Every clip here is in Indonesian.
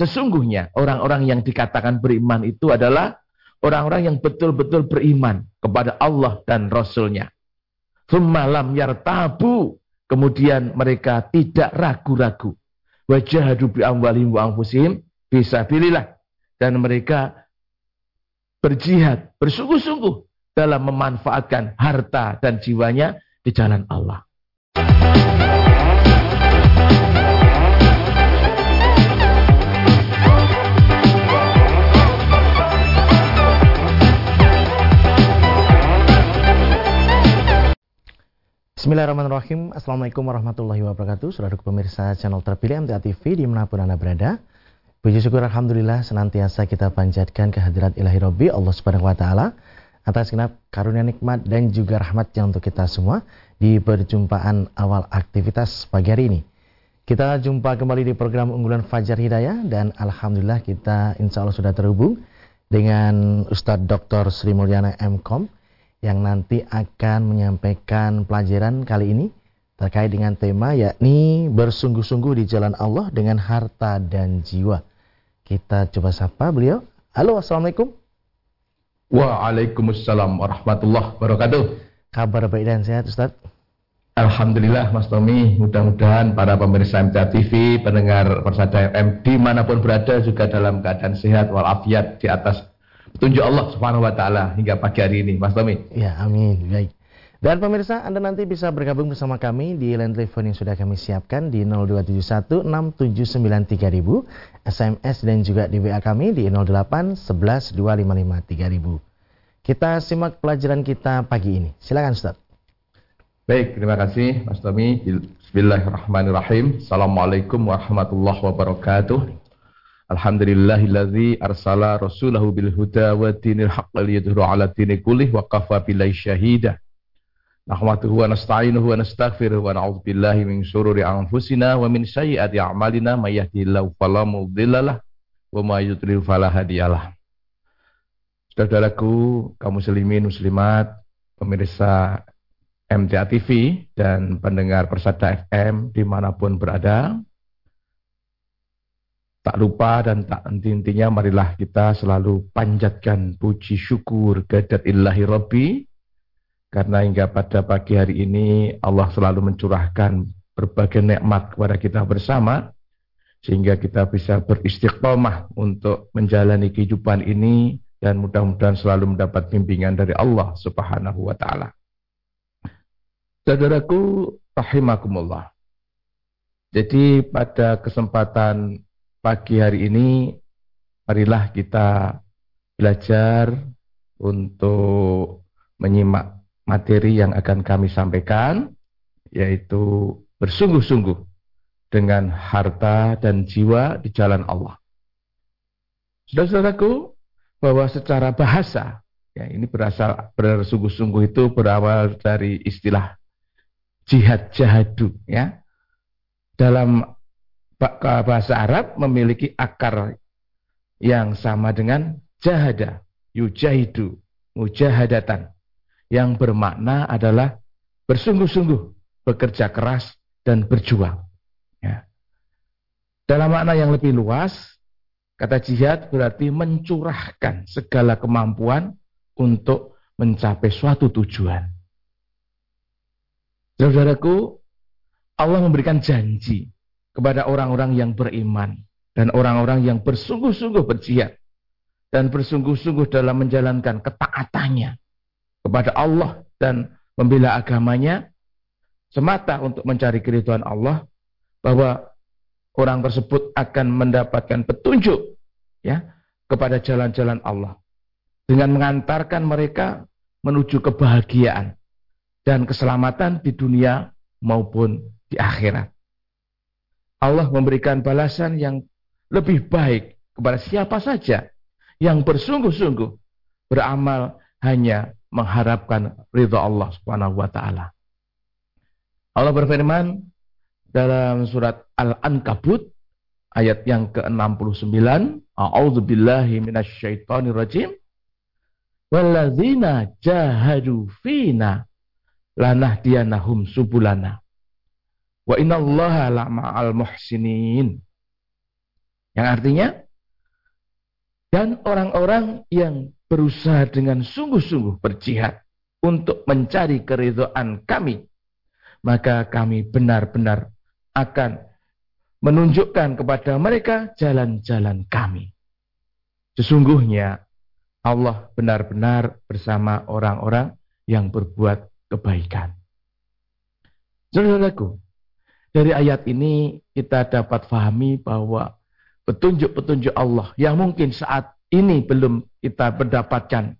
Sesungguhnya orang-orang yang dikatakan beriman itu adalah orang-orang yang betul-betul beriman kepada Allah dan Rasulnya. Semalam yartabu. Kemudian mereka tidak ragu-ragu. Wajahadu bi amwalihim wa anfusihim fisabilillah. Dan mereka berjihad, bersungguh-sungguh dalam memanfaatkan harta dan jiwanya di jalan Allah. Bismillahirrahmanirrahim Assalamualaikum warahmatullahi wabarakatuh Saudara pemirsa channel terpilih MTA TV di mana pun Anda berada Puji syukur Alhamdulillah senantiasa kita panjatkan kehadirat ilahi Rabbi Allah Subhanahu Wa Taala atas genap karunia nikmat dan juga rahmatnya untuk kita semua di perjumpaan awal aktivitas pagi hari ini. Kita jumpa kembali di program unggulan Fajar Hidayah dan Alhamdulillah kita insya Allah sudah terhubung dengan Ustadz Dr. Sri Mulyana M.Com yang nanti akan menyampaikan pelajaran kali ini terkait dengan tema yakni bersungguh-sungguh di jalan Allah dengan harta dan jiwa. Kita coba sapa beliau. Halo, Assalamualaikum. Waalaikumsalam warahmatullahi wabarakatuh. Kabar baik dan sehat Ustaz? Alhamdulillah Mas Tommy, mudah-mudahan para pemirsa MTA TV, pendengar Persada FM di mana pun berada juga dalam keadaan sehat walafiat di atas petunjuk Allah Subhanahu wa taala hingga pagi hari ini, Mas Tommy. Ya, amin. Baik. Dan pemirsa, Anda nanti bisa bergabung bersama kami di line telepon yang sudah kami siapkan di 02716793000, SMS dan juga di WA kami di 08112553000. Kita simak pelajaran kita pagi ini. Silakan Ustaz. Baik, terima kasih Mas Tommy. Bismillahirrahmanirrahim. Assalamualaikum warahmatullahi wabarakatuh. Alhamdulillahilladzi arsala rasulahu bil huda wa dinil haqq liyudhhiru ala dini kullih wa kafa billahi syahida. Nahmaduhu wa nasta'inuhu wa nastaghfiruhu wa na'udzu billahi min syururi anfusina wa min sayyiati a'malina may yahdihillahu fala mudhillalah wa may yudlil fala hadiyalah. Saudaraku, kaum muslimin muslimat, pemirsa MTA TV dan pendengar Persada FM di mana pun berada, Tak lupa dan tak henti-hentinya marilah kita selalu panjatkan puji syukur kehadat ilahi Rabbi. Karena hingga pada pagi hari ini Allah selalu mencurahkan berbagai nikmat kepada kita bersama. Sehingga kita bisa beristiqomah untuk menjalani kehidupan ini. Dan mudah-mudahan selalu mendapat bimbingan dari Allah subhanahu wa ta'ala. Saudaraku, rahimakumullah. Jadi pada kesempatan pagi hari ini marilah kita belajar untuk menyimak materi yang akan kami sampaikan yaitu bersungguh-sungguh dengan harta dan jiwa di jalan Allah. Saudara-saudaraku, bahwa secara bahasa, ya ini berasal bersungguh-sungguh itu berawal dari istilah jihad jahadu, ya. Dalam bahasa Arab memiliki akar yang sama dengan jahada, yujahidu, mujahadatan. Yang bermakna adalah bersungguh-sungguh, bekerja keras, dan berjuang. Ya. Dalam makna yang lebih luas, kata jihad berarti mencurahkan segala kemampuan untuk mencapai suatu tujuan. Saudaraku, Allah memberikan janji kepada orang-orang yang beriman dan orang-orang yang bersungguh-sungguh berjihad dan bersungguh-sungguh dalam menjalankan ketaatannya kepada Allah dan membela agamanya semata untuk mencari keridhaan Allah bahwa orang tersebut akan mendapatkan petunjuk ya kepada jalan-jalan Allah dengan mengantarkan mereka menuju kebahagiaan dan keselamatan di dunia maupun di akhirat. Allah memberikan balasan yang lebih baik kepada siapa saja yang bersungguh-sungguh beramal hanya mengharapkan ridha Allah Subhanahu wa taala. Allah berfirman dalam surat Al-Ankabut ayat yang ke-69, A'udzu billahi minasyaitonir rajim. Walladzina jahadu fina lanahdiyanahum subulana. Wa innallaha la'ma'al muhsinin. Yang artinya dan orang-orang yang berusaha dengan sungguh-sungguh berjihad untuk mencari keridhaan kami, maka kami benar-benar akan menunjukkan kepada mereka jalan-jalan kami. Sesungguhnya Allah benar-benar bersama orang-orang yang berbuat kebaikan. Saudaraku, dari ayat ini kita dapat fahami bahwa petunjuk-petunjuk Allah yang mungkin saat ini belum kita mendapatkan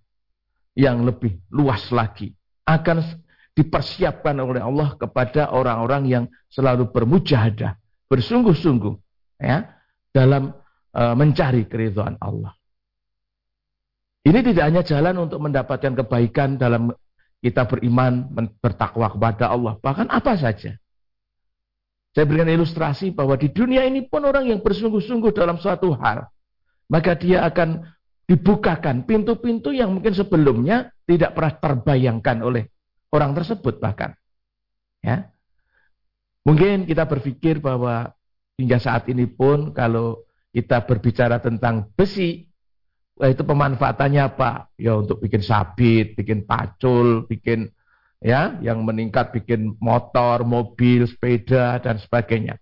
yang lebih luas lagi akan dipersiapkan oleh Allah kepada orang-orang yang selalu bermujahadah, bersungguh-sungguh ya dalam uh, mencari keridhaan Allah. Ini tidak hanya jalan untuk mendapatkan kebaikan dalam kita beriman, bertakwa kepada Allah, bahkan apa saja. Saya berikan ilustrasi bahwa di dunia ini pun orang yang bersungguh-sungguh dalam suatu hal, maka dia akan dibukakan pintu-pintu yang mungkin sebelumnya tidak pernah terbayangkan oleh orang tersebut bahkan. Ya. Mungkin kita berpikir bahwa hingga saat ini pun kalau kita berbicara tentang besi, Wah, itu pemanfaatannya apa? Ya untuk bikin sabit, bikin pacul, bikin ya yang meningkat bikin motor, mobil, sepeda dan sebagainya.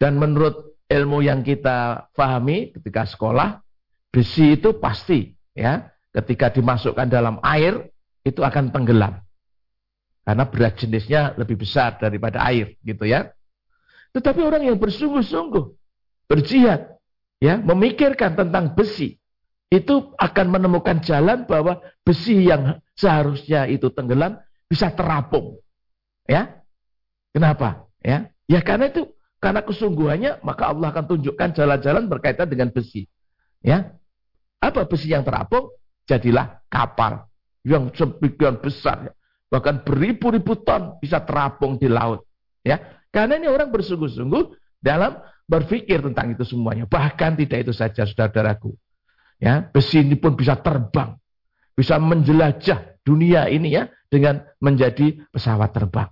Dan menurut ilmu yang kita pahami ketika sekolah, besi itu pasti ya ketika dimasukkan dalam air itu akan tenggelam. Karena berat jenisnya lebih besar daripada air gitu ya. Tetapi orang yang bersungguh-sungguh berjihad ya memikirkan tentang besi itu akan menemukan jalan bahwa besi yang seharusnya itu tenggelam bisa terapung. Ya. Kenapa? Ya. Ya karena itu karena kesungguhannya maka Allah akan tunjukkan jalan-jalan berkaitan dengan besi. Ya. Apa besi yang terapung? Jadilah kapal yang sebagian besar bahkan beribu-ribu ton bisa terapung di laut. Ya. Karena ini orang bersungguh-sungguh dalam berpikir tentang itu semuanya. Bahkan tidak itu saja saudara-saudaraku. Ya, besi ini pun bisa terbang, bisa menjelajah dunia ini ya dengan menjadi pesawat terbang.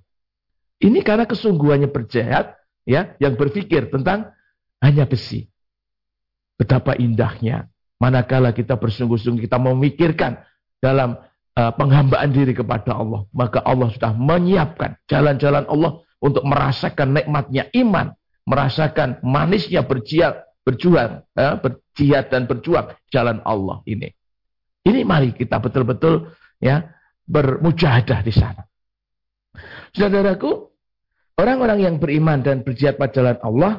Ini karena kesungguhannya berjihad ya yang berpikir tentang hanya besi. Betapa indahnya manakala kita bersungguh-sungguh kita memikirkan dalam uh, penghambaan diri kepada Allah, maka Allah sudah menyiapkan jalan-jalan Allah untuk merasakan nikmatnya iman, merasakan manisnya berjihad berjuang, ya, berjihad dan berjuang jalan Allah ini. Ini mari kita betul-betul ya bermujahadah di sana. Saudaraku, orang-orang yang beriman dan berjihad pada jalan Allah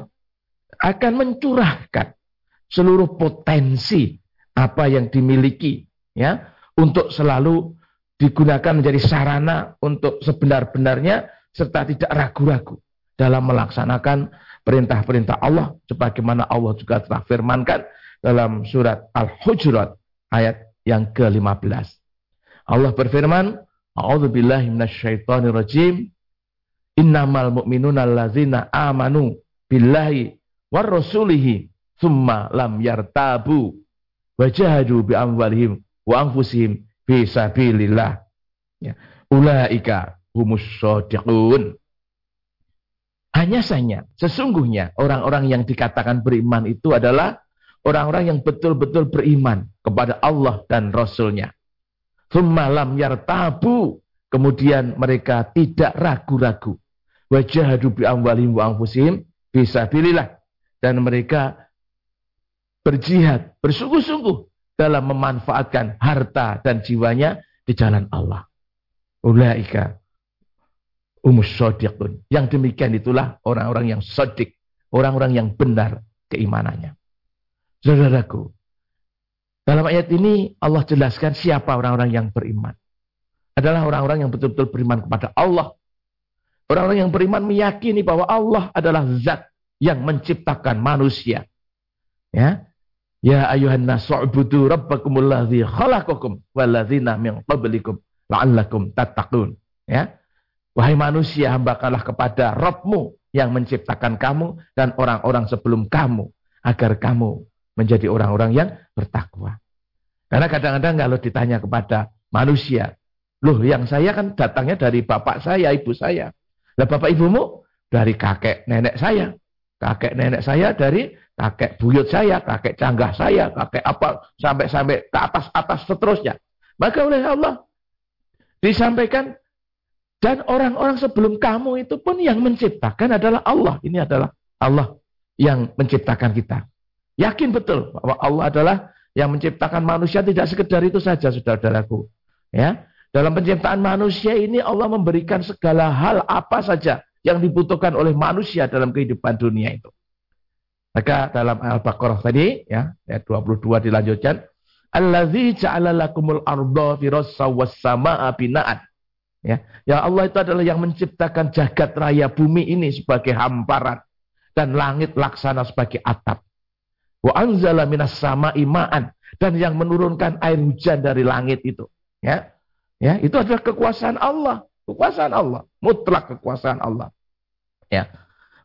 akan mencurahkan seluruh potensi apa yang dimiliki ya untuk selalu digunakan menjadi sarana untuk sebenar-benarnya serta tidak ragu-ragu dalam melaksanakan perintah-perintah Allah sebagaimana Allah juga telah firmankan dalam surat Al-Hujurat ayat yang ke-15. Allah berfirman, A'udzubillahi minasyaitonirrajim. Innamal mu'minuna allazina amanu billahi war rasulihi thumma lam yartabu wajahadu bi amwalihim wa anfusihim fi sabilillah. Ya. Ulaika humus shadiqun. Hanya saja, sesungguhnya orang-orang yang dikatakan beriman itu adalah orang-orang yang betul-betul beriman kepada Allah dan Rasulnya. Semalam yartabu, kemudian mereka tidak ragu-ragu. Wajahadu bi amwalihim wa anfusihim fisabilillah. Dan mereka berjihad, bersungguh-sungguh dalam memanfaatkan harta dan jiwanya di jalan Allah. Ulaika umus sodiqun. Yang demikian itulah orang-orang yang sodik. Orang-orang yang benar keimanannya. Saudaraku, dalam ayat ini Allah jelaskan siapa orang-orang yang beriman. Adalah orang-orang yang betul-betul beriman kepada Allah. Orang-orang yang beriman meyakini bahwa Allah adalah zat yang menciptakan manusia. Ya, Ya ayuhan nasu'budu rabbakumul ladzi khalaqakum walladzina min qablikum la'allakum tattaqun. Ya. Wahai manusia, hambakanlah kepada Robmu yang menciptakan kamu dan orang-orang sebelum kamu. Agar kamu menjadi orang-orang yang bertakwa. Karena kadang-kadang kalau ditanya kepada manusia, loh yang saya kan datangnya dari bapak saya, ibu saya. Lah bapak ibumu dari kakek nenek saya. Kakek nenek saya dari kakek buyut saya, kakek canggah saya, kakek apa sampai-sampai ke atas-atas seterusnya. Maka oleh Allah disampaikan dan orang-orang sebelum kamu itu pun yang menciptakan adalah Allah. Ini adalah Allah yang menciptakan kita. Yakin betul bahwa Allah adalah yang menciptakan manusia tidak sekedar itu saja saudara-saudaraku. Ya, dalam penciptaan manusia ini Allah memberikan segala hal apa saja yang dibutuhkan oleh manusia dalam kehidupan dunia itu. Maka dalam Al-Baqarah tadi ya, ayat 22 dilanjutkan, Allazi ja'ala lakumul arda firasa was samaa bina'an. Ya, ya Allah itu adalah yang menciptakan jagat raya bumi ini sebagai hamparan dan langit laksana sebagai atap. Wa anzala minas sama'i ma'an dan yang menurunkan air hujan dari langit itu. Ya. Ya, itu adalah kekuasaan Allah, kekuasaan Allah, mutlak kekuasaan Allah. Ya.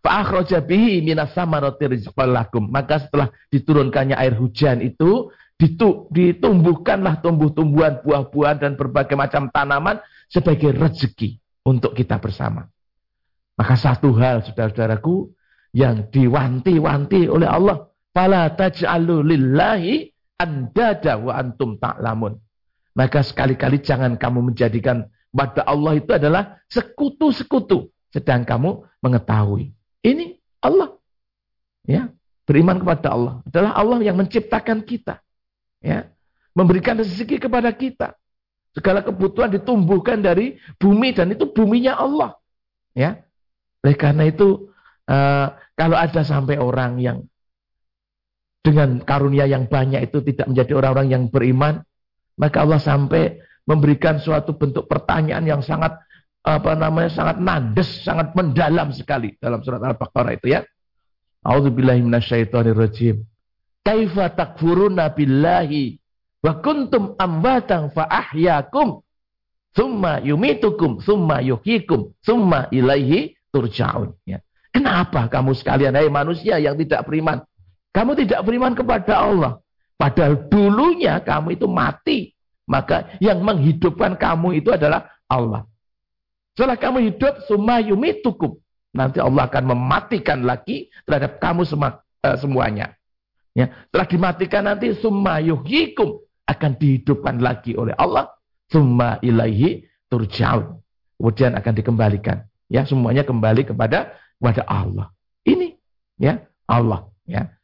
Fa akhraja bihi minas samarati rizqan lakum. Maka setelah diturunkannya air hujan itu ditumbuhkanlah tumbuh-tumbuhan, buah-buahan dan berbagai macam tanaman sebagai rezeki untuk kita bersama. Maka satu hal saudara-saudaraku yang diwanti-wanti oleh Allah, fala taj'alu lillahi andada wa antum ta'lamun. Maka sekali-kali jangan kamu menjadikan pada Allah itu adalah sekutu-sekutu sedang kamu mengetahui. Ini Allah. Ya, beriman kepada Allah adalah Allah yang menciptakan kita ya memberikan rezeki kepada kita. Segala kebutuhan ditumbuhkan dari bumi dan itu buminya Allah. Ya. Oleh karena itu uh, kalau ada sampai orang yang dengan karunia yang banyak itu tidak menjadi orang-orang yang beriman, maka Allah sampai memberikan suatu bentuk pertanyaan yang sangat apa namanya sangat nandes, sangat mendalam sekali dalam surat Al-Baqarah itu ya. A'udzubillahi minasyaitonirrajim. Kaifa takfuruna billahi wa kuntum amwatan fa ahyakum thumma yumitukum thumma yuhyikum thumma ilaihi turja'un ya. Kenapa kamu sekalian hai manusia yang tidak beriman? Kamu tidak beriman kepada Allah. Padahal dulunya kamu itu mati. Maka yang menghidupkan kamu itu adalah Allah. Setelah kamu hidup, summa yumitukum. Nanti Allah akan mematikan lagi terhadap kamu semua, uh, semuanya. Ya, telah dimatikan nanti summa yuhyikum akan dihidupkan lagi oleh Allah summa ilaihi turjaun. Kemudian akan dikembalikan. Ya, semuanya kembali kepada kepada Allah. Ini ya, Allah ya.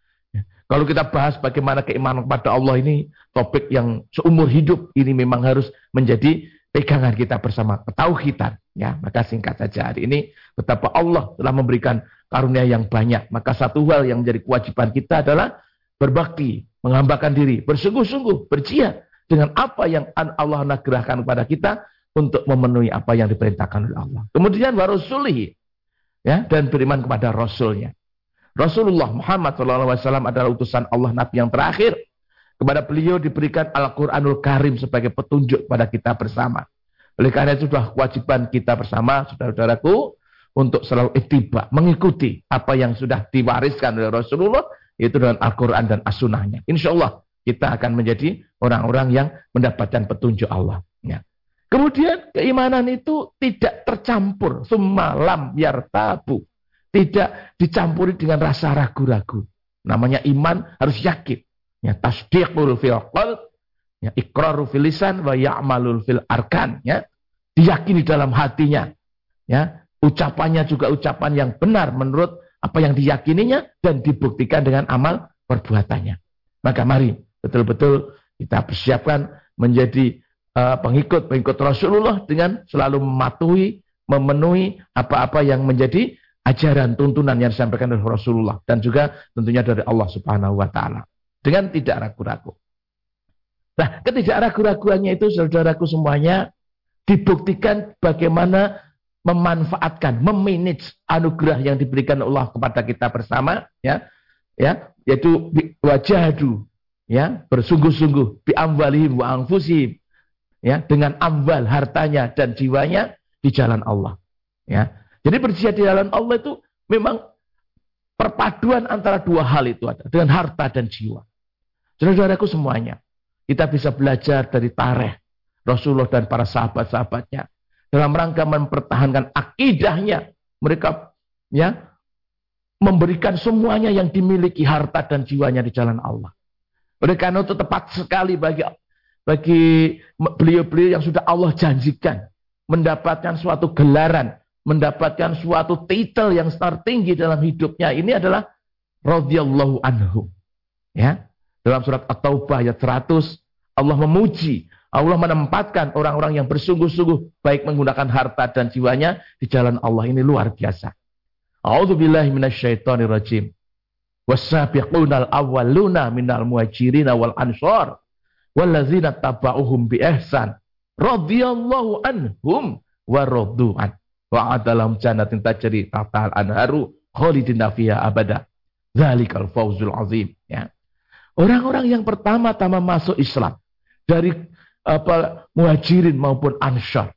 Kalau kita bahas bagaimana keimanan kepada Allah ini topik yang seumur hidup ini memang harus menjadi pegangan kita bersama ketauhidan ya. Maka singkat saja hari ini betapa Allah telah memberikan karunia yang banyak. Maka satu hal yang menjadi kewajiban kita adalah berbakti, menghambakan diri, bersungguh-sungguh, berjihad dengan apa yang Allah nagerahkan kepada kita untuk memenuhi apa yang diperintahkan oleh Allah. Kemudian warasulihi ya dan beriman kepada rasulnya. Rasulullah Muhammad SAW adalah utusan Allah Nabi yang terakhir. Kepada beliau diberikan Al-Quranul Karim sebagai petunjuk pada kita bersama. Oleh karena itu sudah kewajiban kita bersama, saudara-saudaraku, untuk selalu ittiba, mengikuti apa yang sudah diwariskan oleh Rasulullah yaitu dengan Al-Quran dan As-Sunnahnya. Insya Allah kita akan menjadi orang-orang yang mendapatkan petunjuk Allah. Ya. Kemudian keimanan itu tidak tercampur. Semalam yartabu. Tidak dicampuri dengan rasa ragu-ragu. Namanya iman harus yakin. Ya, tasdiqul fil qalb, ya, iqraru fil lisan wa ya'malul fil arkan, ya. Diyakini dalam hatinya. Ya, ucapannya juga ucapan yang benar menurut apa yang diyakininya dan dibuktikan dengan amal perbuatannya. Maka mari betul-betul kita persiapkan menjadi pengikut-pengikut Rasulullah dengan selalu mematuhi, memenuhi apa-apa yang menjadi ajaran tuntunan yang disampaikan oleh Rasulullah dan juga tentunya dari Allah Subhanahu wa taala dengan tidak ragu-ragu. Nah, ketidak ragu-raguannya itu saudaraku semuanya dibuktikan bagaimana memanfaatkan, memanage anugerah yang diberikan Allah kepada kita bersama, ya, ya, yaitu wajahdu, ya, bersungguh-sungguh bi amwalihim wa ya, dengan amwal hartanya dan jiwanya di jalan Allah, ya. Jadi berjihad di jalan Allah itu memang perpaduan antara dua hal itu ada, dengan harta dan jiwa. Saudara-saudaraku semuanya, kita bisa belajar dari tareh Rasulullah dan para sahabat-sahabatnya dalam rangka mempertahankan akidahnya. Mereka ya memberikan semuanya yang dimiliki harta dan jiwanya di jalan Allah. Oleh karena itu tepat sekali bagi bagi beliau-beliau yang sudah Allah janjikan mendapatkan suatu gelaran, mendapatkan suatu titel yang tertinggi dalam hidupnya ini adalah radhiyallahu anhu. Ya. Dalam surat At-Taubah ayat 100 Allah memuji, Allah menempatkan orang-orang yang bersungguh-sungguh baik menggunakan harta dan jiwanya di jalan Allah ini luar biasa. A'udzu billahi minasyaitonir rajim. Wasabiqunal awwaluna minal muhajirin wal ansor wallazina tabauhum bi ihsan radhiyallahu anhum wa radu'an wa adalam jannatin tajri tahtal anharu khalidina fiha abada. Zalikal fawzul azim. Ya. Orang-orang yang pertama-tama masuk Islam dari apa muhajirin maupun ansar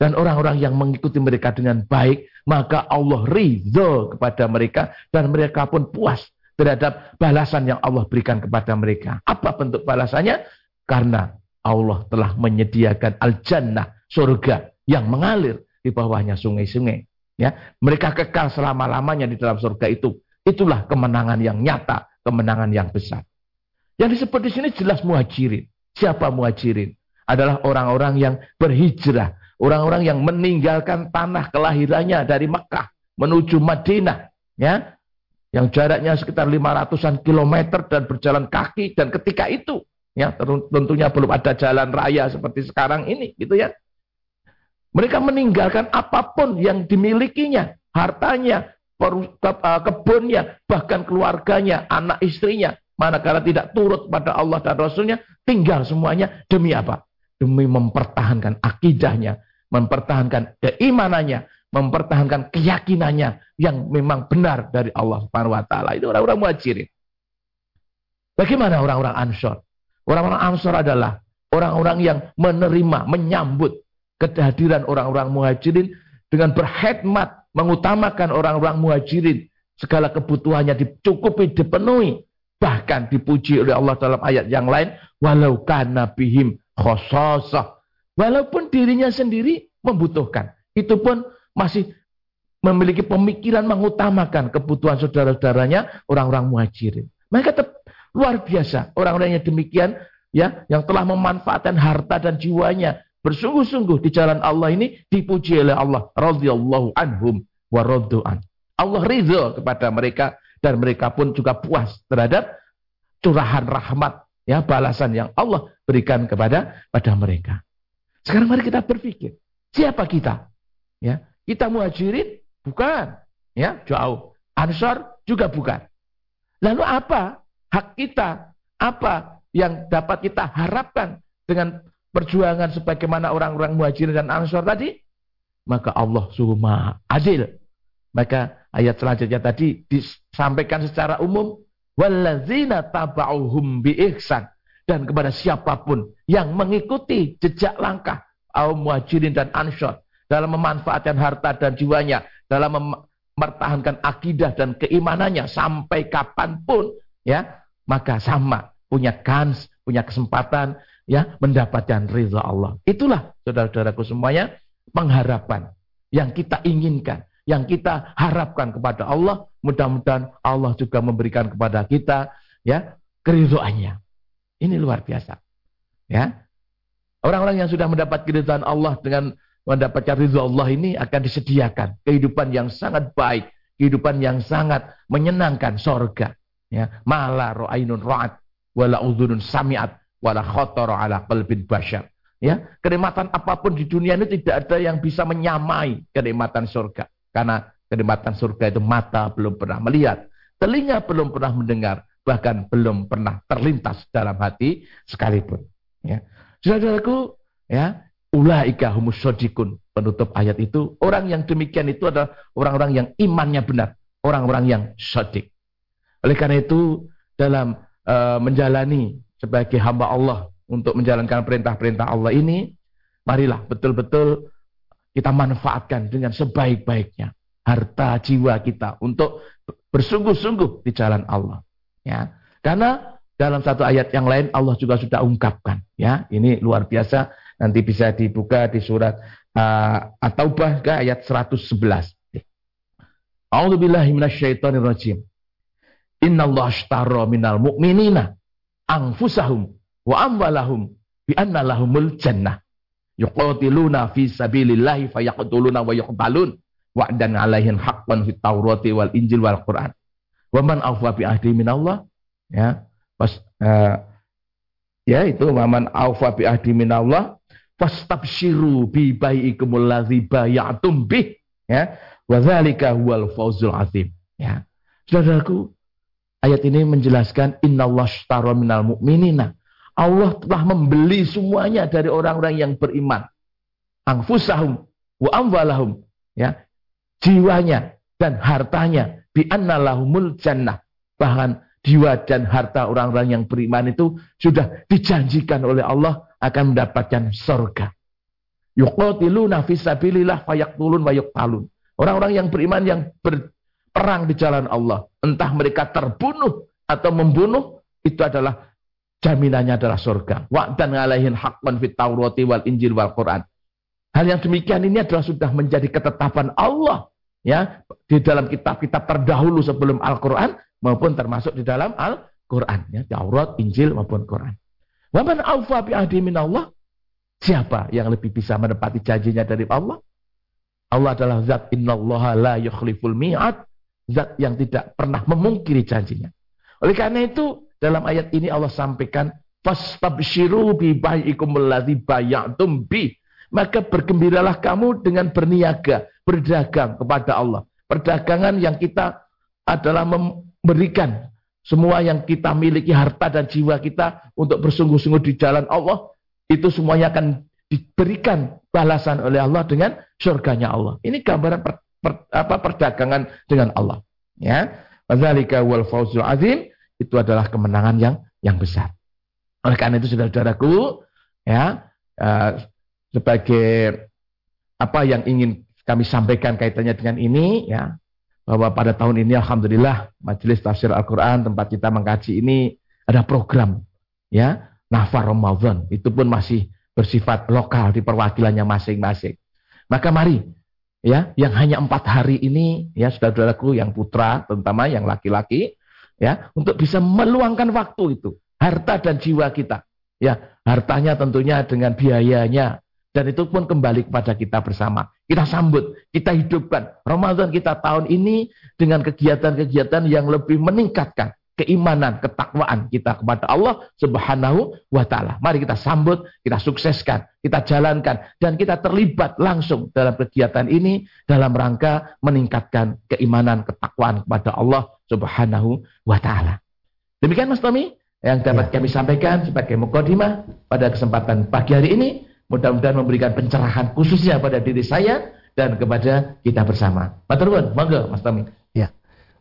dan orang-orang yang mengikuti mereka dengan baik maka Allah ridho kepada mereka dan mereka pun puas terhadap balasan yang Allah berikan kepada mereka. Apa bentuk balasannya? Karena Allah telah menyediakan al-jannah, surga yang mengalir di bawahnya sungai-sungai. Ya, mereka kekal selama-lamanya di dalam surga itu. Itulah kemenangan yang nyata, kemenangan yang besar. Yang disebut di sini jelas muhajirin. Siapa muhajirin? Adalah orang-orang yang berhijrah Orang-orang yang meninggalkan tanah kelahirannya dari Mekah menuju Madinah. ya Yang jaraknya sekitar 500-an kilometer dan berjalan kaki. Dan ketika itu, ya tentunya belum ada jalan raya seperti sekarang ini. gitu ya. Mereka meninggalkan apa pun yang dimilikinya. Hartanya, eh, kebunnya, bahkan keluarganya, anak istrinya. Manakala tidak turut pada Allah dan Rasulnya, tinggal semuanya demi apa? Demi mempertahankan akidahnya, mempertahankan keimanannya, mempertahankan keyakinannya yang memang benar dari Allah Subhanahu wa taala. Itu orang-orang muhajirin. Bagaimana orang-orang Ansor? Orang-orang Ansor adalah orang-orang yang menerima, menyambut kehadiran orang-orang muhajirin dengan berkhidmat, mengutamakan orang-orang muhajirin. Segala kebutuhannya dicukupi, dipenuhi. Bahkan dipuji oleh Allah dalam ayat yang lain. Walau kana bihim khososah. Walaupun dirinya sendiri membutuhkan. Itu pun masih memiliki pemikiran mengutamakan kebutuhan saudara-saudaranya orang-orang muhajirin. Mereka tetap luar biasa. Orang-orang yang demikian ya yang telah memanfaatkan harta dan jiwanya bersungguh-sungguh di jalan Allah ini dipuji oleh Allah radhiyallahu anhum wa raddu'an. Allah ridho kepada mereka dan mereka pun juga puas terhadap curahan rahmat ya balasan yang Allah berikan kepada pada mereka. Sekarang mari kita berpikir, siapa kita? Ya, kita muhajirin? Bukan. Ya, jauh. Ansar juga bukan. Lalu apa hak kita? Apa yang dapat kita harapkan dengan perjuangan sebagaimana orang-orang muhajirin dan ansar tadi? Maka Allah suruh maha adil. Maka ayat selanjutnya tadi disampaikan secara umum. Wallazina taba'uhum bi ihsan dan kepada siapa pun yang mengikuti jejak langkah kaum muhajirin dan ansor dalam memanfaatkan harta dan jiwanya dalam mempertahankan akidah dan keimanannya sampai kapan pun ya maka sama punya kans punya kesempatan ya mendapatkan ridha Allah itulah saudara-saudaraku semuanya pengharapan yang kita inginkan yang kita harapkan kepada Allah mudah-mudahan Allah juga memberikan kepada kita ya keridhaannya ini luar biasa. Ya. Orang-orang yang sudah mendapat keridhaan Allah dengan mendapatkan ridha Allah ini akan disediakan kehidupan yang sangat baik, kehidupan yang sangat menyenangkan sorga. Ya, mala ro'ainun ra'at wala udhunun sami'at wala khotoro ala qalbin bashar. Ya, kenikmatan apa pun di dunia ini tidak ada yang bisa menyamai kenikmatan surga. Karena kenikmatan surga itu mata belum pernah melihat, telinga belum pernah mendengar, bahkan belum pernah terlintas dalam hati sekalipun. Ya. Saudaraku, ya, ulaika humus sodikun. Penutup ayat itu, orang yang demikian itu adalah orang-orang yang imannya benar, orang-orang yang sodik. Oleh karena itu, dalam uh, menjalani sebagai hamba Allah untuk menjalankan perintah-perintah Allah ini, marilah betul-betul kita manfaatkan dengan sebaik-baiknya harta jiwa kita untuk bersungguh-sungguh di jalan Allah. Ya. Karena dalam satu ayat yang lain Allah juga sudah ungkapkan, ya. Ini luar biasa. Nanti bisa dibuka di surat uh, At-Taubah ke ayat 111. A'udzubillahi minasyaitonirrajim. Innallaha ashtara minal mu'minina anfusahum wa amwalahum bi anna lahumul jannah. Yuqatiluna fi sabilillahi fayaqtuluna wa yuqtalun wa'dan 'alaihin haqqan fit Taurati wal Injil wal Qur'an. Wa man awfa bi ahdi minallah ya. Pas uh, ya itu waman awfa bi ahdi minallah fastabshiru bi bai'ikumul ladzi bay'atum bih ya wa dzalika huwal fawzul azim ya saudaraku ayat ini menjelaskan minal mu'minina Allah telah membeli semuanya dari orang-orang yang beriman anfusahum wa amwalahum ya jiwanya dan hartanya bi annalahumul jannah bahkan jiwa dan harta orang-orang yang beriman itu sudah dijanjikan oleh Allah akan mendapatkan surga. Yuqatiluna fi fayaqtulun wa yuqtalun. Orang-orang yang beriman yang berperang di jalan Allah, entah mereka terbunuh atau membunuh, itu adalah jaminannya adalah surga. dan ngalahin haqqan fit Taurati wal Injil wal Quran. Hal yang demikian ini adalah sudah menjadi ketetapan Allah ya di dalam kitab-kitab terdahulu sebelum Al-Qur'an maupun termasuk di dalam Al-Quran. Ya, Taurat, Injil maupun Quran. Waman awfa bi ahdi Allah. Siapa yang lebih bisa menepati janjinya dari Allah? Allah adalah zat innallaha la yukhliful mi'ad. Zat yang tidak pernah memungkiri janjinya. Oleh karena itu, dalam ayat ini Allah sampaikan, Fastabshiru alladhi bayatum bi. Maka bergembiralah kamu dengan berniaga, berdagang kepada Allah. Perdagangan yang kita adalah berikan semua yang kita miliki harta dan jiwa kita untuk bersungguh-sungguh di jalan Allah itu semuanya akan diberikan balasan oleh Allah dengan surganya Allah. Ini gambaran per, apa perdagangan dengan Allah. Ya, Wadzalika wal fawzul azim itu adalah kemenangan yang yang besar. Oleh karena itu saudara-saudaraku, ya uh, sebagai apa yang ingin kami sampaikan kaitannya dengan ini, ya bahwa pada tahun ini alhamdulillah Majelis Tafsir Al-Qur'an tempat kita mengkaji ini ada program ya, Nafar Ramadan. Itu pun masih bersifat lokal di perwakilannya masing-masing. Maka mari ya, yang hanya empat hari ini ya saudara-saudaraku yang putra terutama yang laki-laki ya untuk bisa meluangkan waktu itu harta dan jiwa kita. Ya hartanya tentunya dengan biayanya. Dan itu pun kembali kepada kita bersama. Kita sambut, kita hidupkan Ramadan kita tahun ini dengan kegiatan-kegiatan yang lebih meningkatkan keimanan, ketakwaan kita kepada Allah Subhanahu wa taala. Mari kita sambut, kita sukseskan, kita jalankan dan kita terlibat langsung dalam kegiatan ini dalam rangka meningkatkan keimanan, ketakwaan kepada Allah Subhanahu wa taala. Demikian Mas Tommy yang dapat ya. kami sampaikan sebagai mukadimah pada kesempatan pagi hari ini. Mudah-mudahan memberikan pencerahan khususnya pada diri saya dan kepada kita bersama. Matur monggo Mas Tommy.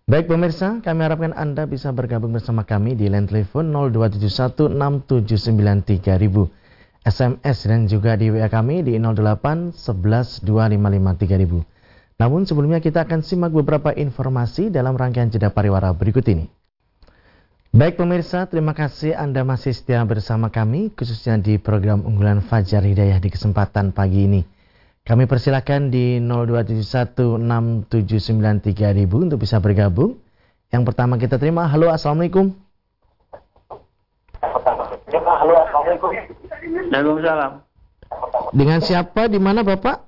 Baik pemirsa, kami harapkan Anda bisa bergabung bersama kami di line telepon 02716793000. SMS dan juga di WA kami di 08 11 Namun sebelumnya kita akan simak beberapa informasi dalam rangkaian jeda pariwara berikut ini. Baik pemirsa, terima kasih Anda masih setia bersama kami, khususnya di program unggulan Fajar Hidayah di kesempatan pagi ini. Kami persilakan di 02716793000 untuk bisa bergabung. Yang pertama kita terima, halo Assalamualaikum. Halo Assalamualaikum. Waalaikumsalam. Dengan siapa, di mana Bapak?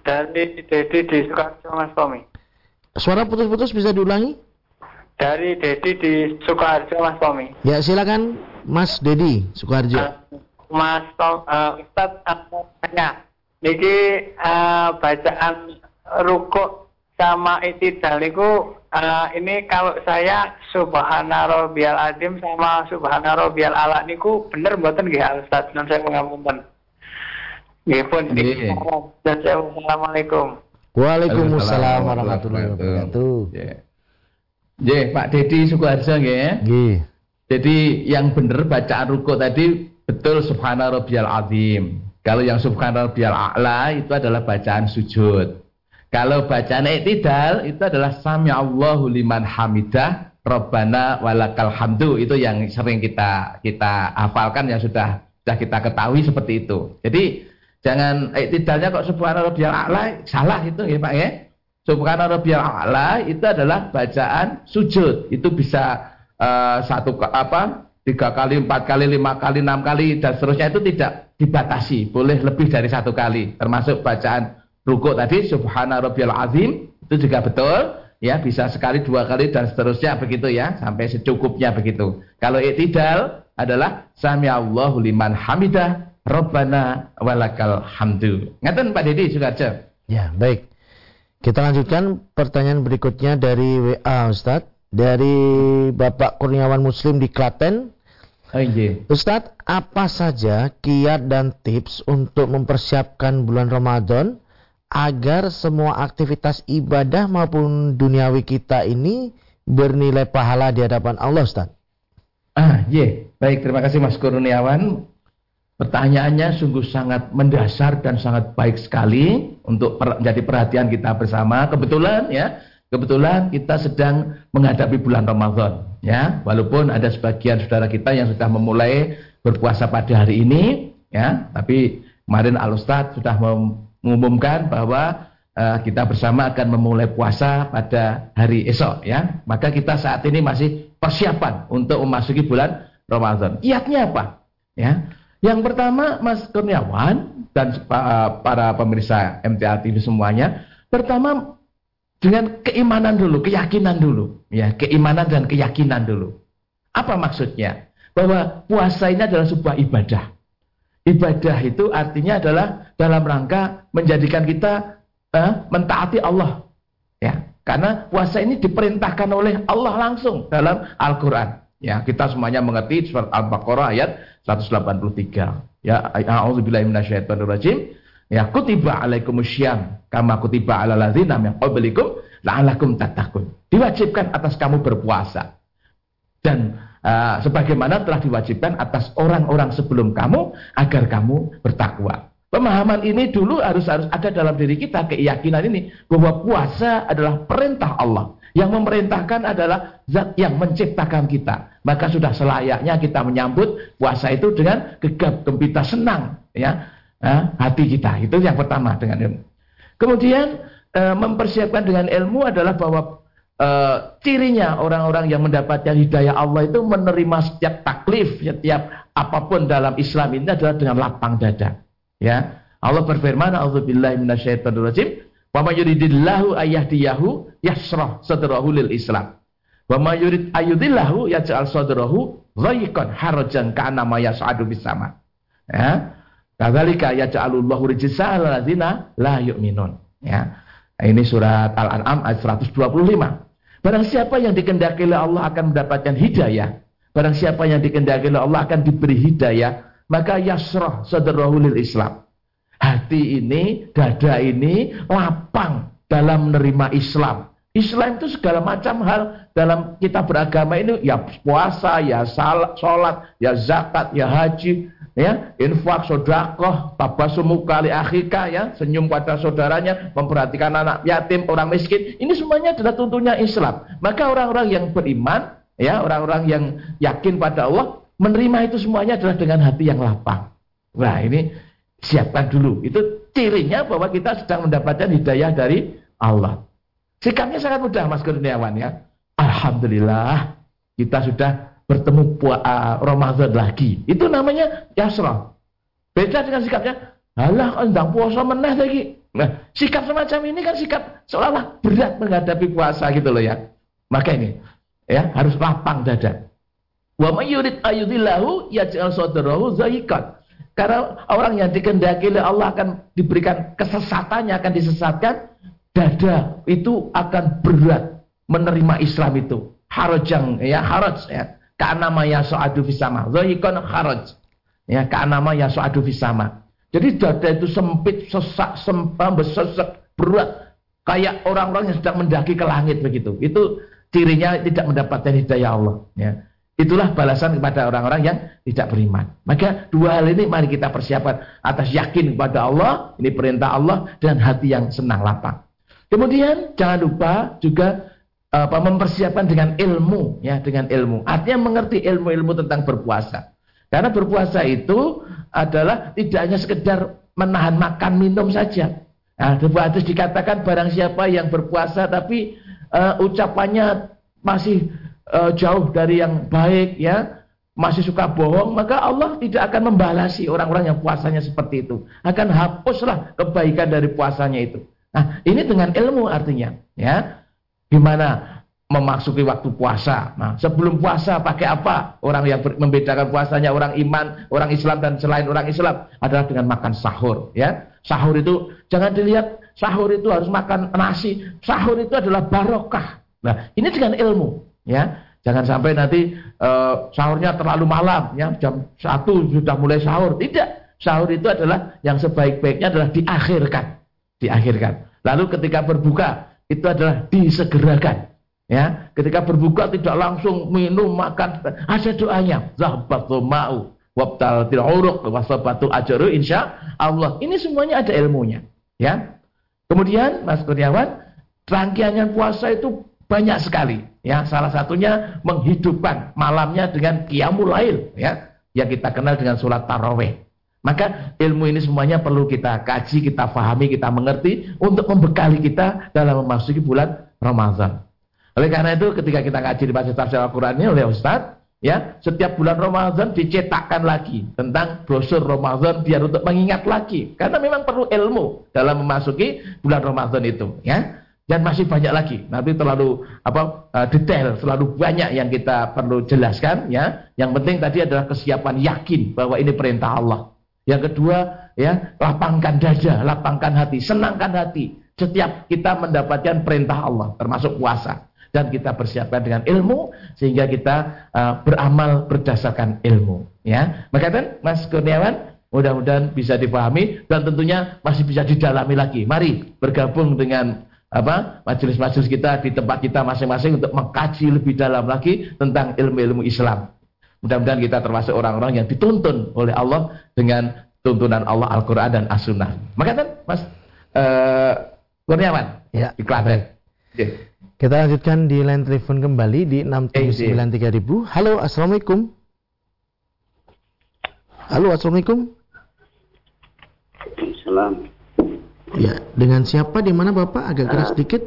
Dari Dedi di Sukarjo Mas Tommy. Suara putus-putus bisa diulangi? Dari Dedi di Sukoharjo, Mas Tommy. Ya, silakan Mas Dedi Sukoharjo. Uh, Mas Tom, uh, Ustaz, aku tanya. Niki uh, bacaan ruko sama itidal niku uh, ini kalau saya subhana rabbiyal adim sama subhana rabbiyal ala niku bener mboten nggih Ustaz? Non saya mengapunten. Nggih pun. Assalamualaikum. Waalaikumsalam warahmatullahi wabarakatuh. Yeah. Nggih, Pak Dedi Sukoharjo nggih. Ya? Nggih. Jadi yang benar bacaan ruku tadi betul subhana rabbiyal azim. Kalau yang subhana rabbiyal a'la itu adalah bacaan sujud. Kalau bacaan i'tidal itu adalah sami Allahu liman hamidah Rabbana walakal hamdu itu yang sering kita kita hafalkan yang sudah sudah kita ketahui seperti itu. Jadi jangan i'tidalnya kok subhana rabbiyal a'la salah itu ya Pak ya. Subhana rabbiyal a'la itu adalah bacaan sujud. Itu bisa uh, satu apa? tiga kali, empat kali, lima kali, enam kali dan seterusnya itu tidak dibatasi, boleh lebih dari satu kali. Termasuk bacaan rukuk tadi Subhana rabbiyal azim itu juga betul. Ya bisa sekali dua kali dan seterusnya begitu ya. Sampai secukupnya begitu. Kalau iktidal adalah sami Allahu liman hamidah Rabbana walakal hamdu. Ngaten Pak Dedi Sukarjo? Ya baik. Kita lanjutkan pertanyaan berikutnya dari WA Ustadz. Dari Bapak Kurniawan Muslim di Klaten. Ustadz, apa saja kiat dan tips untuk mempersiapkan bulan Ramadan agar semua aktivitas ibadah maupun duniawi kita ini bernilai pahala di hadapan Allah Ustaz. Ah, iya. Baik, terima kasih Mas Kurniawan. Pertanyaannya sungguh sangat mendasar dan sangat baik sekali untuk menjadi perhatian kita bersama. Kebetulan ya, kebetulan kita sedang menghadapi bulan Ramadan ya. Walaupun ada sebagian saudara kita yang sudah memulai berpuasa pada hari ini ya, tapi kemarin Al Ustaz sudah mengumumkan bahwa uh, kita bersama akan memulai puasa pada hari esok ya. Maka kita saat ini masih persiapan untuk memasuki bulan Ramadan. Kiatnya apa? Ya. Yang pertama Mas Kurniawan dan para pemirsa MTA TV semuanya, pertama dengan keimanan dulu, keyakinan dulu, ya, keimanan dan keyakinan dulu. Apa maksudnya? Bahwa puasa ini adalah sebuah ibadah. Ibadah itu artinya adalah dalam rangka menjadikan kita eh, mentaati Allah. Ya, karena puasa ini diperintahkan oleh Allah langsung dalam Al-Qur'an. Ya, kita semuanya mengerti surat Al-Baqarah ayat 183. Ya, a'udzubillahi minasyaitonirrajim. Ya, kutiba alaikumusyyam kama kutiba alal ladzina min qablikum la'allakum tattaqun. Diwajibkan atas kamu berpuasa. Dan Uh, sebagaimana telah diwajibkan atas orang-orang sebelum kamu agar kamu bertakwa. Pemahaman ini dulu harus harus ada dalam diri kita keyakinan ini bahwa puasa adalah perintah Allah. Yang memerintahkan adalah zat yang menciptakan kita. Maka sudah selayaknya kita menyambut puasa itu dengan gegap gempita senang ya uh, hati kita. Itu yang pertama dengan ilmu. Kemudian uh, mempersiapkan dengan ilmu adalah bahwa uh, cirinya orang-orang yang mendapatkan hidayah Allah itu menerima setiap taklif, setiap apa pun dalam Islam ini adalah dengan lapang dada. Ya. Allah berfirman, "A'udzubillahi minasyaitonirrajim. Wa may yuridillahu ayyahdiyahu yasrah sadrahu lil Islam. Wa may yurid ayudillahu yaj'al sadrahu dhayqan harajan ka'anna ma yas'adu bis sama." Ya. Kadzalika yaj'alullahu rijsa 'alal ladzina la yu'minun. Ya. Ini surat Al-An'am ayat 125. Barang siapa yang dikendaki oleh Allah akan mendapatkan hidayah. Barang siapa yang dikendaki oleh Allah akan diberi hidayah. Maka yasrah sadarahulil Islam. Hati ini, dada ini lapang dalam menerima Islam. Islam itu segala macam hal dalam kita beragama ini ya puasa, ya salat, ya zakat, ya haji, ya infak sodakoh tabasumu kali akhika ya senyum pada saudaranya memperhatikan anak yatim orang miskin. Ini semuanya adalah tuntunya Islam. Maka orang-orang yang beriman ya orang-orang yang yakin pada Allah menerima itu semuanya adalah dengan hati yang lapang. Nah ini siapkan dulu. Itu cirinya bahwa kita sedang mendapatkan hidayah dari Allah. Sikapnya sangat mudah Mas Kurniawan ya. Alhamdulillah kita sudah bertemu uh, Ramadan lagi. Itu namanya yasra. Beda dengan sikapnya, halah endang puasa meneh lagi. Nah, sikap semacam ini kan sikap seolah-olah berat menghadapi puasa gitu loh ya. Maka ini ya harus lapang dada. Wa may yurid ayudillahu yaj'al sadrahu zaiqan. Karena orang yang dikendaki oleh Allah akan diberikan kesesatannya akan disesatkan, dada itu akan berat menerima Islam itu. Harajang ya haraj ya Ka'nama yasu'adu fisama. Zahikon kharaj. Ya, ka'nama yasu'adu fisama. Jadi dada itu sempit, sesak, sempam, sesak, berat. Kayak orang-orang yang sedang mendaki ke langit begitu. Itu cirinya tidak mendapatkan hidayah Allah. Ya. Itulah balasan kepada orang-orang yang tidak beriman. Maka dua hal ini mari kita persiapkan atas yakin kepada Allah, ini perintah Allah dan hati yang senang lapang. Kemudian jangan lupa juga apa mempersiapkan dengan ilmu ya dengan ilmu artinya mengerti ilmu-ilmu tentang berpuasa karena berpuasa itu adalah tidak hanya sekedar menahan makan minum saja Nah, hadis dikatakan barang siapa yang berpuasa tapi uh, ucapannya masih uh, jauh dari yang baik ya, masih suka bohong, maka Allah tidak akan membalasi orang-orang yang puasanya seperti itu. Akan hapuslah kebaikan dari puasanya itu. Nah, ini dengan ilmu artinya, ya. Gimana memasuki waktu puasa. Nah, sebelum puasa pakai apa? Orang yang membedakan puasanya orang iman, orang Islam dan selain orang Islam adalah dengan makan sahur, ya. Sahur itu jangan dilihat sahur itu harus makan nasi. Sahur itu adalah barokah. Nah, ini dengan ilmu, ya. Jangan sampai nanti uh, sahurnya terlalu malam, ya jam satu sudah mulai sahur. Tidak, sahur itu adalah yang sebaik-baiknya adalah diakhirkan, diakhirkan. Lalu ketika berbuka itu adalah disegerakan. Ya, ketika berbuka tidak langsung minum makan, ada doanya. Zahbatu ma'u wabtal uruq wasabatu ajru insya Allah. Ini semuanya ada ilmunya, ya. Kemudian Mas Kurniawan, rangkaian puasa itu banyak sekali. Ya, salah satunya menghidupkan malamnya dengan qiyamul lail, ya, yang kita kenal dengan sholat taraweh. Maka ilmu ini semuanya perlu kita kaji, kita fahami, kita mengerti untuk membekali kita dalam memasuki bulan Ramadan. Oleh karena itu ketika kita kaji di baca tafsir Al-Quran ini oleh Ustaz, ya setiap bulan Ramadan dicetakkan lagi tentang brosur Ramadan biar untuk mengingat lagi. Karena memang perlu ilmu dalam memasuki bulan Ramadan itu, ya dan masih banyak lagi. Nanti terlalu apa uh, detail, terlalu banyak yang kita perlu jelaskan ya. Yang penting tadi adalah kesiapan yakin bahwa ini perintah Allah. Yang kedua ya, lapangkan dada, lapangkan hati, senangkan hati setiap kita mendapatkan perintah Allah termasuk puasa dan kita persiapkan dengan ilmu sehingga kita uh, beramal berdasarkan ilmu ya. Maka kan Mas Kurniawan mudah-mudahan bisa dipahami dan tentunya masih bisa didalami lagi. Mari bergabung dengan apa majelis-majelis kita di tempat kita masing-masing untuk mengkaji lebih dalam lagi tentang ilmu-ilmu Islam. Mudah-mudahan kita termasuk orang-orang yang dituntun oleh Allah dengan tuntunan Allah Al-Quran dan As-Sunnah. Maka kan Mas uh, Kurniawan ya, di Klaten. Ya. Kita lanjutkan di line telepon kembali di 6793000. Halo, Assalamualaikum. Halo, Assalamualaikum. Salam. Ya, dengan siapa di mana Bapak agak keras sedikit?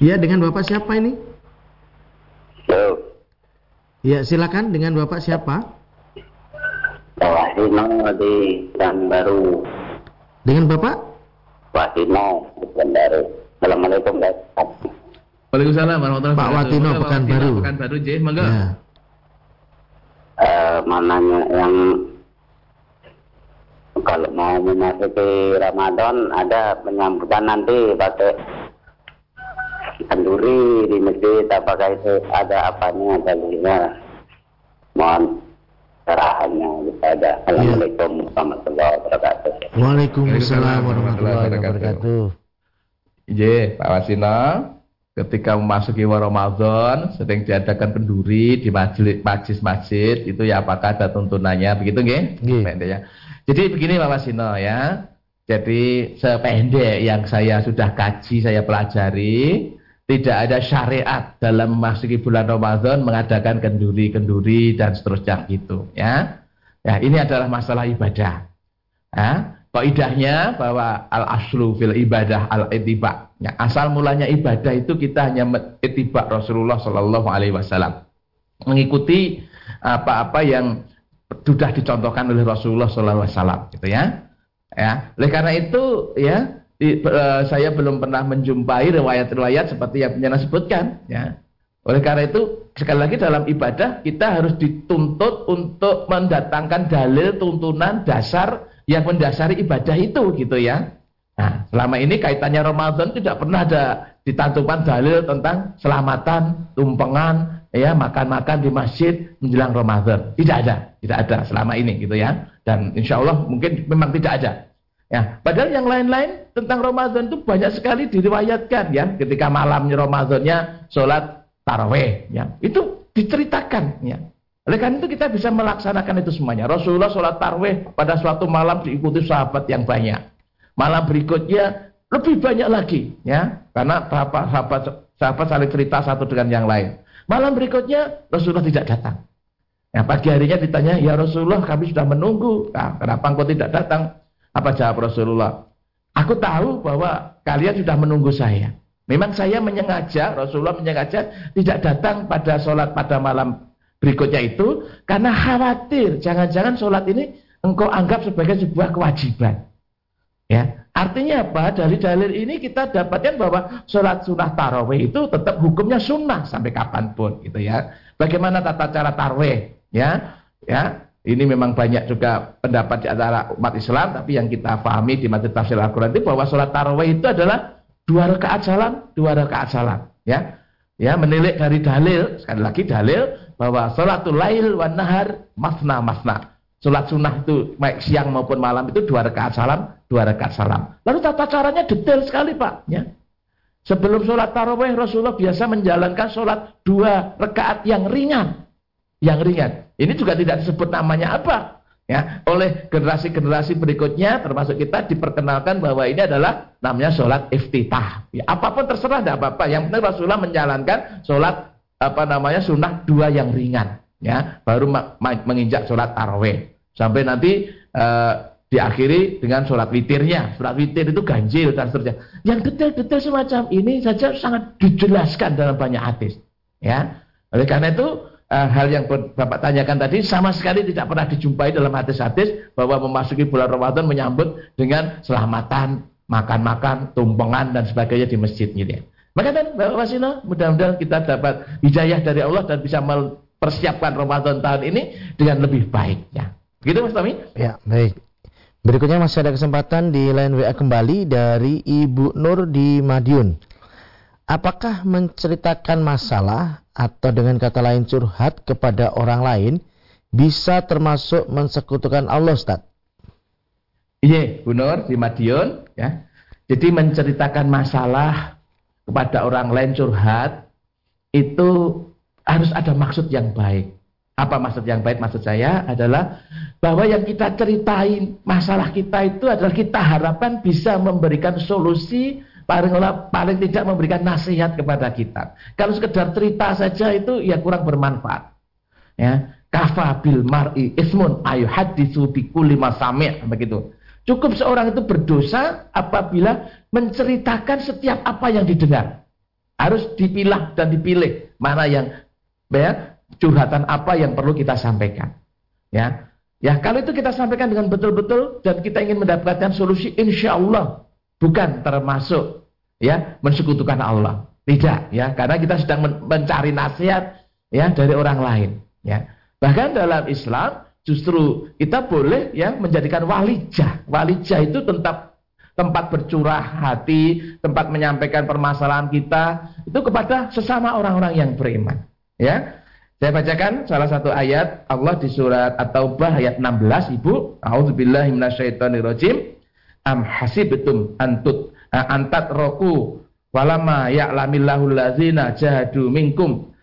Ya, dengan Bapak siapa ini? Halo. Ya, silakan dengan Bapak siapa? Wahino di Baru. Dengan Bapak? Wahino di Baru. Assalamualaikum Waalaikumsalam warahmatullahi wabarakatuh. Pak Watino Pekanbaru. Pekanbaru, J, monggo. Ya. uh, mananya yang kalau mau memasuki Ramadan ada penyambutan nanti pakai kenduri di masjid apakah itu ada apanya dalilnya mohon arahannya kepada Assalamualaikum warahmatullahi wabarakatuh. Waalaikumsalam warahmatullahi wabarakatuh. Iya, Pak Wasino ketika memasuki Ramadan sering diadakan penduri di majelis masjid itu ya apakah ada tuntunannya? Begitu nggih? ya. Jadi begini Pak Wasino ya. Jadi sependek yang saya sudah kaji, saya pelajari, tidak ada syariat dalam memasuki bulan Ramadan mengadakan kenduri-kenduri dan seterusnya gitu ya. Ya, ini adalah masalah ibadah. Ya. Kaidahnya bahwa al aslu fil ibadah al ittiba. Ya, asal mulanya ibadah itu kita hanya ittiba Rasulullah Shallallahu alaihi wasallam. Mengikuti apa-apa yang sudah dicontohkan oleh Rasulullah Shallallahu alaihi wasallam gitu ya. Ya, oleh karena itu ya saya belum pernah menjumpai riwayat-riwayat seperti yang penjana sebutkan ya. Oleh karena itu sekali lagi dalam ibadah kita harus dituntut untuk mendatangkan dalil tuntunan dasar yang mendasari ibadah itu gitu ya. Nah, selama ini kaitannya Ramadan tidak pernah ada ditantukan dalil tentang selamatan, tumpengan, ya makan-makan di masjid menjelang Ramadan. Tidak ada, tidak ada selama ini gitu ya. Dan insya Allah mungkin memang tidak ada. Ya, padahal yang lain-lain tentang Ramadan itu banyak sekali diriwayatkan ya. Ketika malamnya Ramadannya sholat taraweh, ya itu diceritakan ya. Oleh karena itu kita bisa melaksanakan itu semuanya. Rasulullah sholat tarwih pada suatu malam diikuti sahabat yang banyak. Malam berikutnya lebih banyak lagi, ya, karena sahabat sahabat sahabat saling cerita satu dengan yang lain. Malam berikutnya Rasulullah tidak datang. Ya, pagi harinya ditanya, ya Rasulullah kami sudah menunggu. Nah, kenapa engkau tidak datang? Apa jawab Rasulullah? Aku tahu bahwa kalian sudah menunggu saya. Memang saya menyengaja, Rasulullah menyengaja tidak datang pada sholat pada malam berikutnya itu karena khawatir jangan-jangan sholat ini engkau anggap sebagai sebuah kewajiban. Ya, artinya apa? Dari dalil ini kita dapatkan bahwa sholat sunnah taraweh itu tetap hukumnya sunnah sampai kapan pun, gitu ya. Bagaimana tata cara taraweh? Ya, ya. Ini memang banyak juga pendapat di antara umat Islam, tapi yang kita pahami di materi tafsir Al-Quran itu bahwa sholat taraweh itu adalah dua rakaat salam, dua rakaat salam, ya. Ya, menilik dari dalil, sekali lagi dalil bahwa sholatul lail wan nahar masna masna. Sholat sunnah itu baik siang maupun malam itu dua rakaat salam, dua rakaat salam. Lalu tata caranya detail sekali pak. Ya. Sebelum sholat taraweh Rasulullah biasa menjalankan sholat dua rakaat yang ringan, yang ringan. Ini juga tidak disebut namanya apa, ya. Oleh generasi-generasi berikutnya termasuk kita diperkenalkan bahwa ini adalah namanya sholat iftitah. Ya, apa pun terserah tidak apa-apa. Yang penting Rasulullah menjalankan sholat apa namanya sunnah dua yang ringan ya. Baru menginjak sholat taraweh sampai nanti uh, diakhiri dengan sholat witirnya. Sholat witir itu ganjil dan seterusnya. Yang detail-detail semacam ini saja sangat dijelaskan dalam banyak hadis ya. Oleh karena itu uh, hal yang Bapak tanyakan tadi sama sekali tidak pernah dijumpai dalam hadis-hadis bahwa memasuki bulan Ramadan menyambut dengan selamatan, makan-makan, tumpengan dan sebagainya di masjid ini. Maka kan Bapak Wasino, mudah-mudahan kita dapat hidayah dari Allah dan bisa mempersiapkan Ramadan tahun ini dengan lebih baik. Ya. Begitu Mas Tommy? Ya, baik. Berikutnya masih ada kesempatan di line WA kembali dari Ibu Nur di Madiun. Apakah menceritakan masalah atau dengan kata lain curhat kepada orang lain bisa termasuk mensekutukan Allah Ustaz? Iya, Bu Nur di Madiun ya. Jadi menceritakan masalah kepada orang lain curhat itu harus ada maksud yang baik. Apa maksud yang baik? Maksud saya adalah bahwa yang kita ceritain masalah kita itu adalah kita harapkan bisa memberikan solusi paling paling tidak memberikan nasihat kepada kita. Kalau sekedar cerita saja itu ya kurang bermanfaat. Ya, kafa bil mar'i ismun ayu hadisu bi kulli masami' begitu. Cukup seorang itu berdosa apabila menceritakan setiap apa yang didengar. Harus dipilah dan dipilih mana yang ya, curhatan apa yang perlu kita sampaikan. Ya. Ya, kalau itu kita sampaikan dengan betul-betul dan kita ingin mendapatkan solusi insya Allah bukan termasuk ya mensekutukan Allah. Tidak ya, karena kita sedang mencari nasihat ya dari orang lain ya. Bahkan dalam Islam justru kita boleh ya menjadikan walijah. Walijah itu tempat tempat bercurah hati, tempat menyampaikan permasalahan kita itu kepada sesama orang-orang yang beriman. Ya. Saya bacakan salah satu ayat Allah di surat At-Taubah ayat 16 Ibu. A'udzubillahi minasyaitonirrajim. Am hasibtum antut antat roku walama ya'lamillahu allazina jahadu minkum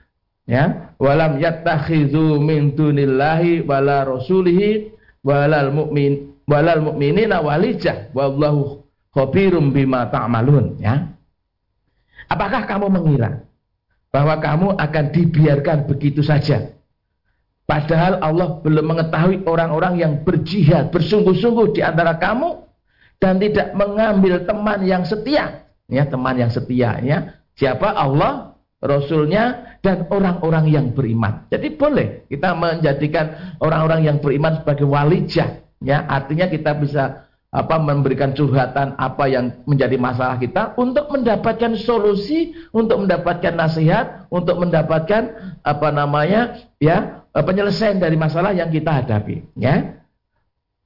ya walam yattakhidhu min dunillahi wala rasulihi walal mu'min walal mu'minina walijah wallahu khabirum bima ta'malun ya. Apakah kamu mengira bahwa kamu akan dibiarkan begitu saja? Padahal Allah belum mengetahui orang-orang yang berjihad bersungguh-sungguh di antara kamu dan tidak mengambil teman yang setia. Ya teman yang setia ya. Siapa? Allah Rasulnya dan orang-orang yang beriman. Jadi boleh kita menjadikan orang-orang yang beriman sebagai walijah ya. Artinya kita bisa apa memberikan curhatan apa yang menjadi masalah kita untuk mendapatkan solusi untuk mendapatkan nasihat untuk mendapatkan apa namanya ya penyelesaian dari masalah yang kita hadapi ya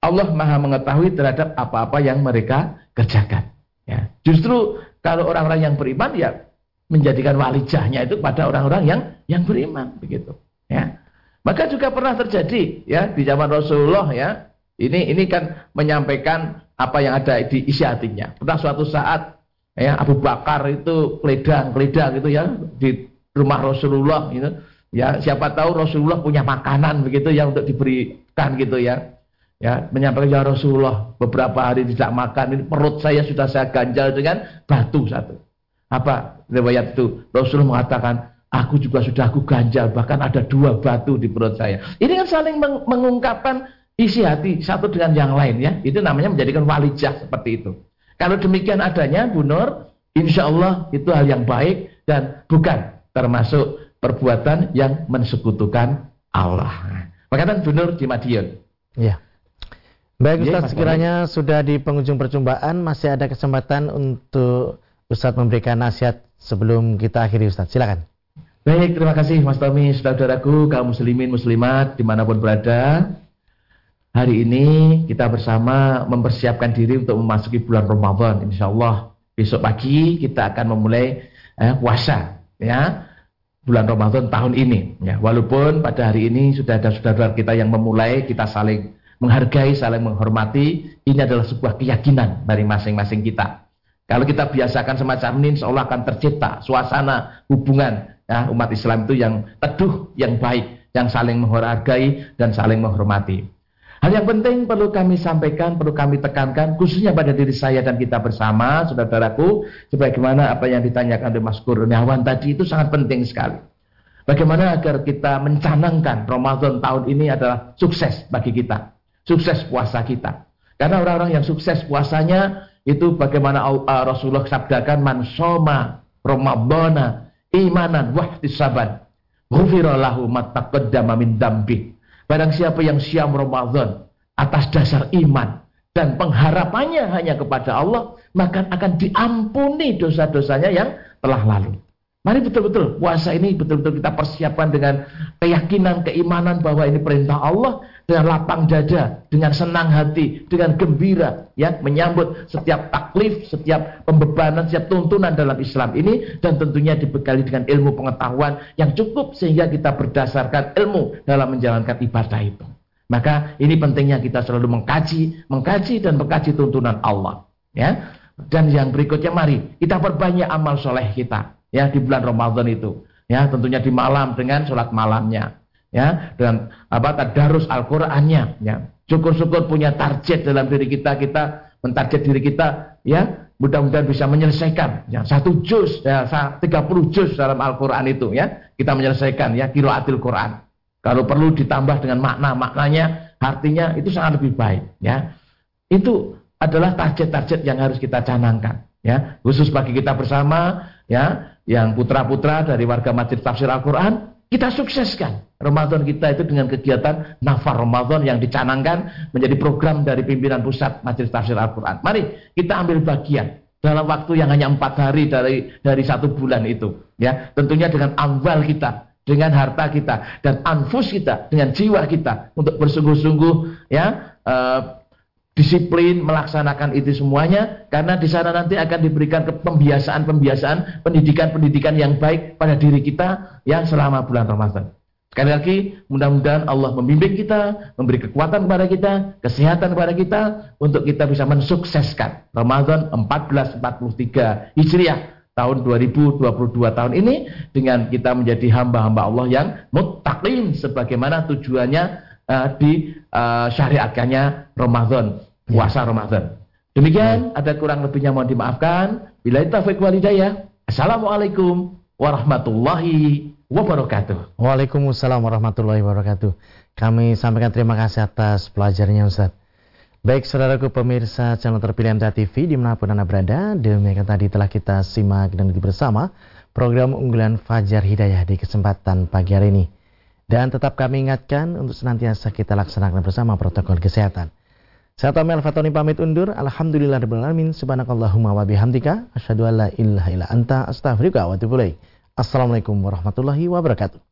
Allah maha mengetahui terhadap apa-apa yang mereka kerjakan. Ya. Justru kalau orang-orang yang beriman ya menjadikan walijahnya itu pada orang-orang yang yang beriman begitu. Ya. Maka juga pernah terjadi ya di zaman Rasulullah ya. Ini ini kan menyampaikan apa yang ada di isi hatinya. Pernah suatu saat ya Abu Bakar itu keledang-keledang gitu ya di rumah Rasulullah gitu. Ya, siapa tahu Rasulullah punya makanan begitu yang untuk diberikan gitu ya ya menyampaikan ya Rasulullah beberapa hari tidak makan ini perut saya sudah saya ganjal dengan batu satu apa riwayat itu Rasulullah mengatakan aku juga sudah aku ganjal, bahkan ada dua batu di perut saya. Ini kan saling meng mengungkapkan isi hati satu dengan yang lain ya. Itu namanya menjadikan walijah seperti itu. Kalau demikian adanya, Bu Nur, insya Allah itu hal yang baik dan bukan termasuk perbuatan yang mensekutukan Allah. Maka Bu Nur di Madiun. Ya. Baik iya, Ustaz, sekiranya sudah di penghujung perjumpaan, masih ada kesempatan untuk Ustaz memberikan nasihat sebelum kita akhiri Ustaz. Silakan. Baik, terima kasih Mas Tommy, saudaraku, kaum muslimin, muslimat, di mana pun berada. Hari ini kita bersama mempersiapkan diri untuk memasuki bulan Ramadan. Insya Allah besok pagi kita akan memulai eh, puasa. Ya, bulan Ramadan tahun ini. Ya, walaupun pada hari ini sudah ada saudara kita yang memulai, kita saling menghargai, saling menghormati, ini adalah sebuah keyakinan dari masing-masing kita. Kalau kita biasakan semacam ini, insya Allah akan tercipta suasana hubungan ya, umat Islam itu yang teduh, yang baik, yang saling menghargai dan saling menghormati. Hal yang penting perlu kami sampaikan, perlu kami tekankan, khususnya pada diri saya dan kita bersama, saudara-saudaraku, sebagaimana apa yang ditanyakan oleh Mas Kurniawan tadi itu sangat penting sekali. Bagaimana agar kita mencanangkan Ramadan tahun ini adalah sukses bagi kita sukses puasa kita. Karena orang-orang yang sukses puasanya itu bagaimana uh, Rasulullah sabdakan man soma ramadhana imanan wahtisaban ghufira lahu ma taqaddama min dambi. Barang siapa yang siam Ramadan atas dasar iman dan pengharapannya hanya kepada Allah, maka akan diampuni dosa-dosanya yang telah lalu. Mari betul-betul puasa ini betul-betul kita persiapkan dengan keyakinan, keimanan bahwa ini perintah Allah dengan lapang dada, dengan senang hati, dengan gembira ya menyambut setiap taklif, setiap pembebanan, setiap tuntunan dalam Islam ini dan tentunya dibekali dengan ilmu pengetahuan yang cukup sehingga kita berdasarkan ilmu dalam menjalankan ibadah itu. Maka ini pentingnya kita selalu mengkaji, mengkaji dan mengkaji tuntunan Allah ya. Dan yang berikutnya mari kita perbanyak amal soleh kita ya di bulan Ramadan itu. Ya, tentunya di malam dengan sholat malamnya. Ya, dengan apa tadarus Al-Qur'annya, ya. Syukur-syukur punya target dalam diri kita, kita mentarget diri kita, ya. Mudah-mudahan bisa menyelesaikan ya satu juz ya 30 juz dalam Al-Qur'an itu ya. Kita menyelesaikan ya qiraatil Qur'an. Kalau perlu ditambah dengan makna-maknanya, artinya itu sangat lebih baik ya. Itu adalah target-target yang harus kita canangkan ya khusus bagi kita bersama ya yang putra-putra dari warga Masjid Tafsir Al-Quran, kita sukseskan Ramadan kita itu dengan kegiatan nafar Ramadan yang dicanangkan menjadi program dari pimpinan pusat Masjid Tafsir Al-Quran. Mari kita ambil bagian dalam waktu yang hanya empat hari dari dari satu bulan itu, ya tentunya dengan amwal kita, dengan harta kita dan anfus kita, dengan jiwa kita untuk bersungguh-sungguh ya. Uh, disiplin melaksanakan itu semuanya karena di sana nanti akan diberikan pembiasaan-pembiasaan pendidikan-pendidikan yang baik pada diri kita yang selama bulan Ramadan. Sekali lagi, mudah-mudahan Allah membimbing kita, memberi kekuatan kepada kita, kesehatan kepada kita, untuk kita bisa mensukseskan Ramadan 1443 Hijriah tahun 2022 tahun ini dengan kita menjadi hamba-hamba Allah yang muttaqin sebagaimana tujuannya uh, di uh, syariatkannya Ramadan, ya. puasa Ramadan. Demikian, ada kurang lebihnya mohon dimaafkan. Bila taufik walidayah. Assalamualaikum warahmatullahi wabarakatuh. Waalaikumsalam warahmatullahi wabarakatuh. Kami sampaikan terima kasih atas pelajarannya Ustaz. Baik saudaraku pemirsa channel terpilih MTA TV di mana pun Anda berada, demikian tadi telah kita simak dan bersama program unggulan Fajar Hidayah di kesempatan pagi hari ini. Dan tetap kami ingatkan untuk senantiasa kita laksanakan bersama protokol kesehatan. Saya Tommy Al-Fatoni pamit undur. Alhamdulillah Alamin. Subhanakallahumma wa bihamdika. Asyadu an la ilaha illa anta astaghfirullah wa Assalamualaikum warahmatullahi wabarakatuh.